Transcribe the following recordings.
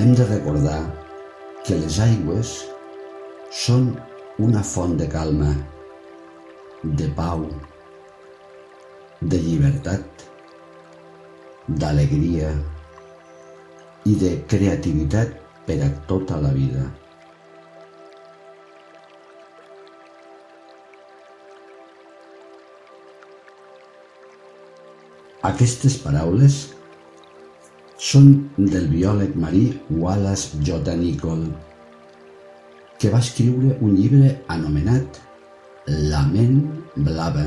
hem de recordar que les aigües són una font de calma, de pau, de llibertat, d'alegria i de creativitat per a tota la vida. Aquestes paraules són del biòleg marí Wallace J. Nichol, que va escriure un llibre anomenat La ment blava.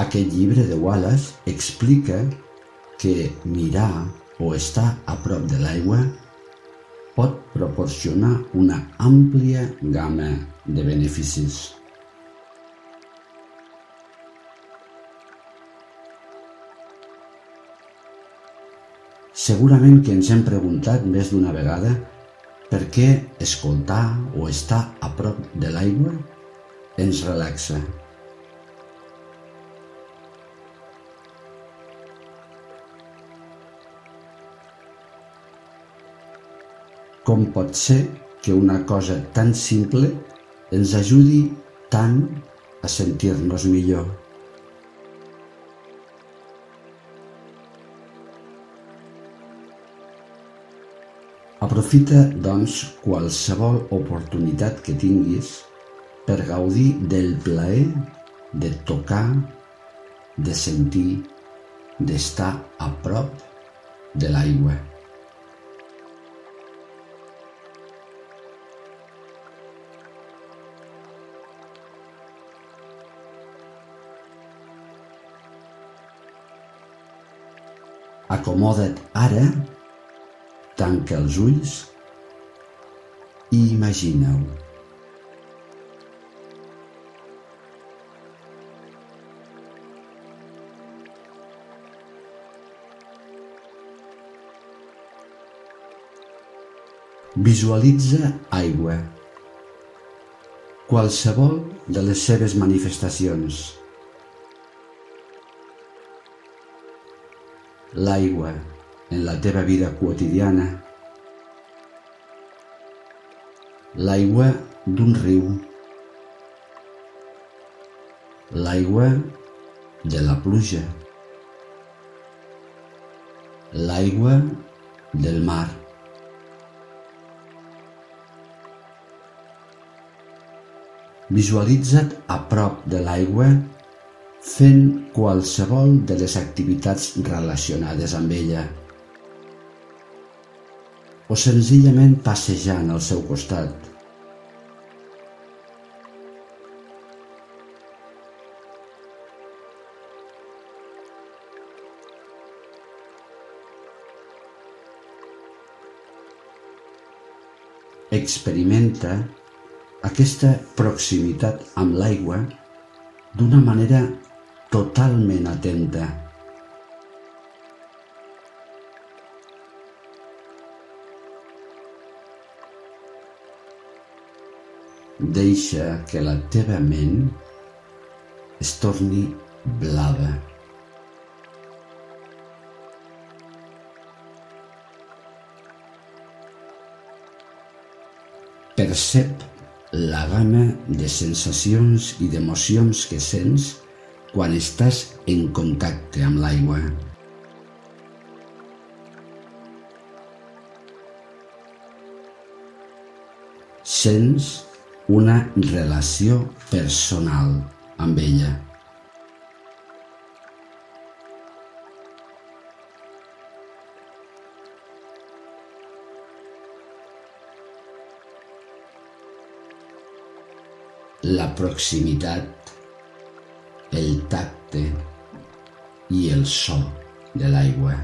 Aquest llibre de Wallace explica que mirar o estar a prop de l'aigua pot proporcionar una àmplia gamma de beneficis. Segurament que ens hem preguntat més d'una vegada per què escoltar o estar a prop de l'aigua ens relaxa. Com pot ser que una cosa tan simple ens ajudi tant a sentir-nos millor? Aprofita, doncs, qualsevol oportunitat que tinguis per gaudir del plaer de tocar, de sentir, d'estar a prop de l'aigua. Acomoda't ara Tanca els ulls i imagina-ho. Visualitza aigua, qualsevol de les seves manifestacions. L'aigua en la teva vida quotidiana. L'aigua d'un riu. L'aigua de la pluja. L'aigua del mar. Visualitza't a prop de l'aigua fent qualsevol de les activitats relacionades amb ella o senzillament passejant al seu costat. Experimenta aquesta proximitat amb l'aigua d'una manera totalment atenta. Deixa que la teva ment es torni blava. Percep la gamma de sensacions i d'emocions que sents quan estàs en contacte amb l'aigua. Sents una relació personal amb ella. La proximitat, el tacte i el so de l'aigua.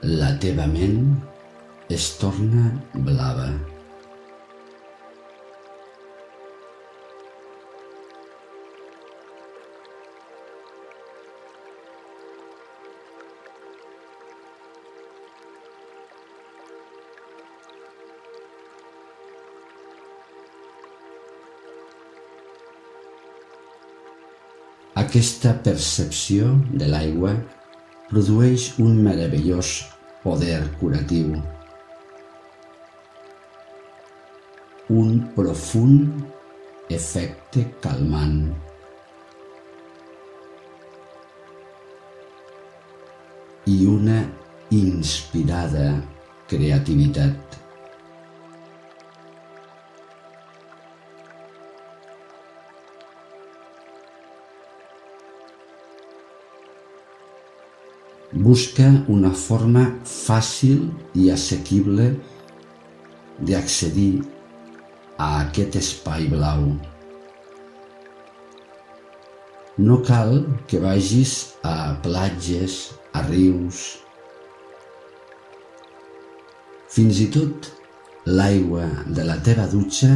La teva ment es torna blava. Aquesta percepció de l'aigua produeix un meravellós poder curatiu. Un profund efecte calmant. i una inspirada creativitat. Busca una forma fàcil i assequible d'accedir a aquest espai blau. No cal que vagis a platges, a rius. Fins i tot l'aigua de la teva dutxa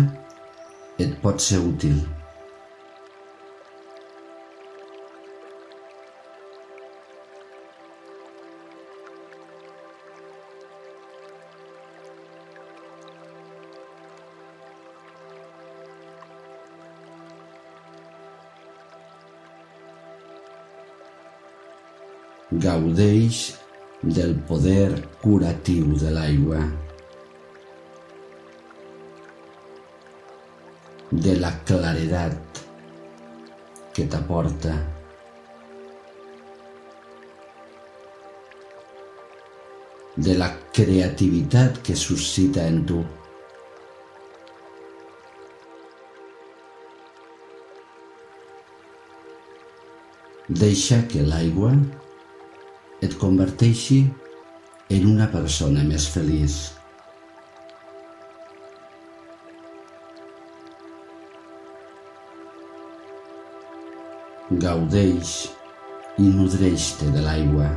et pot ser útil. Gaudeix del poder curatiu de l'aigua, de la claredat que t'aporta. de la creativitat que suscita en tu. Deixa que l'aigua et converteixi en una persona més feliç. Gaudeix i nodreix-te de l'aigua.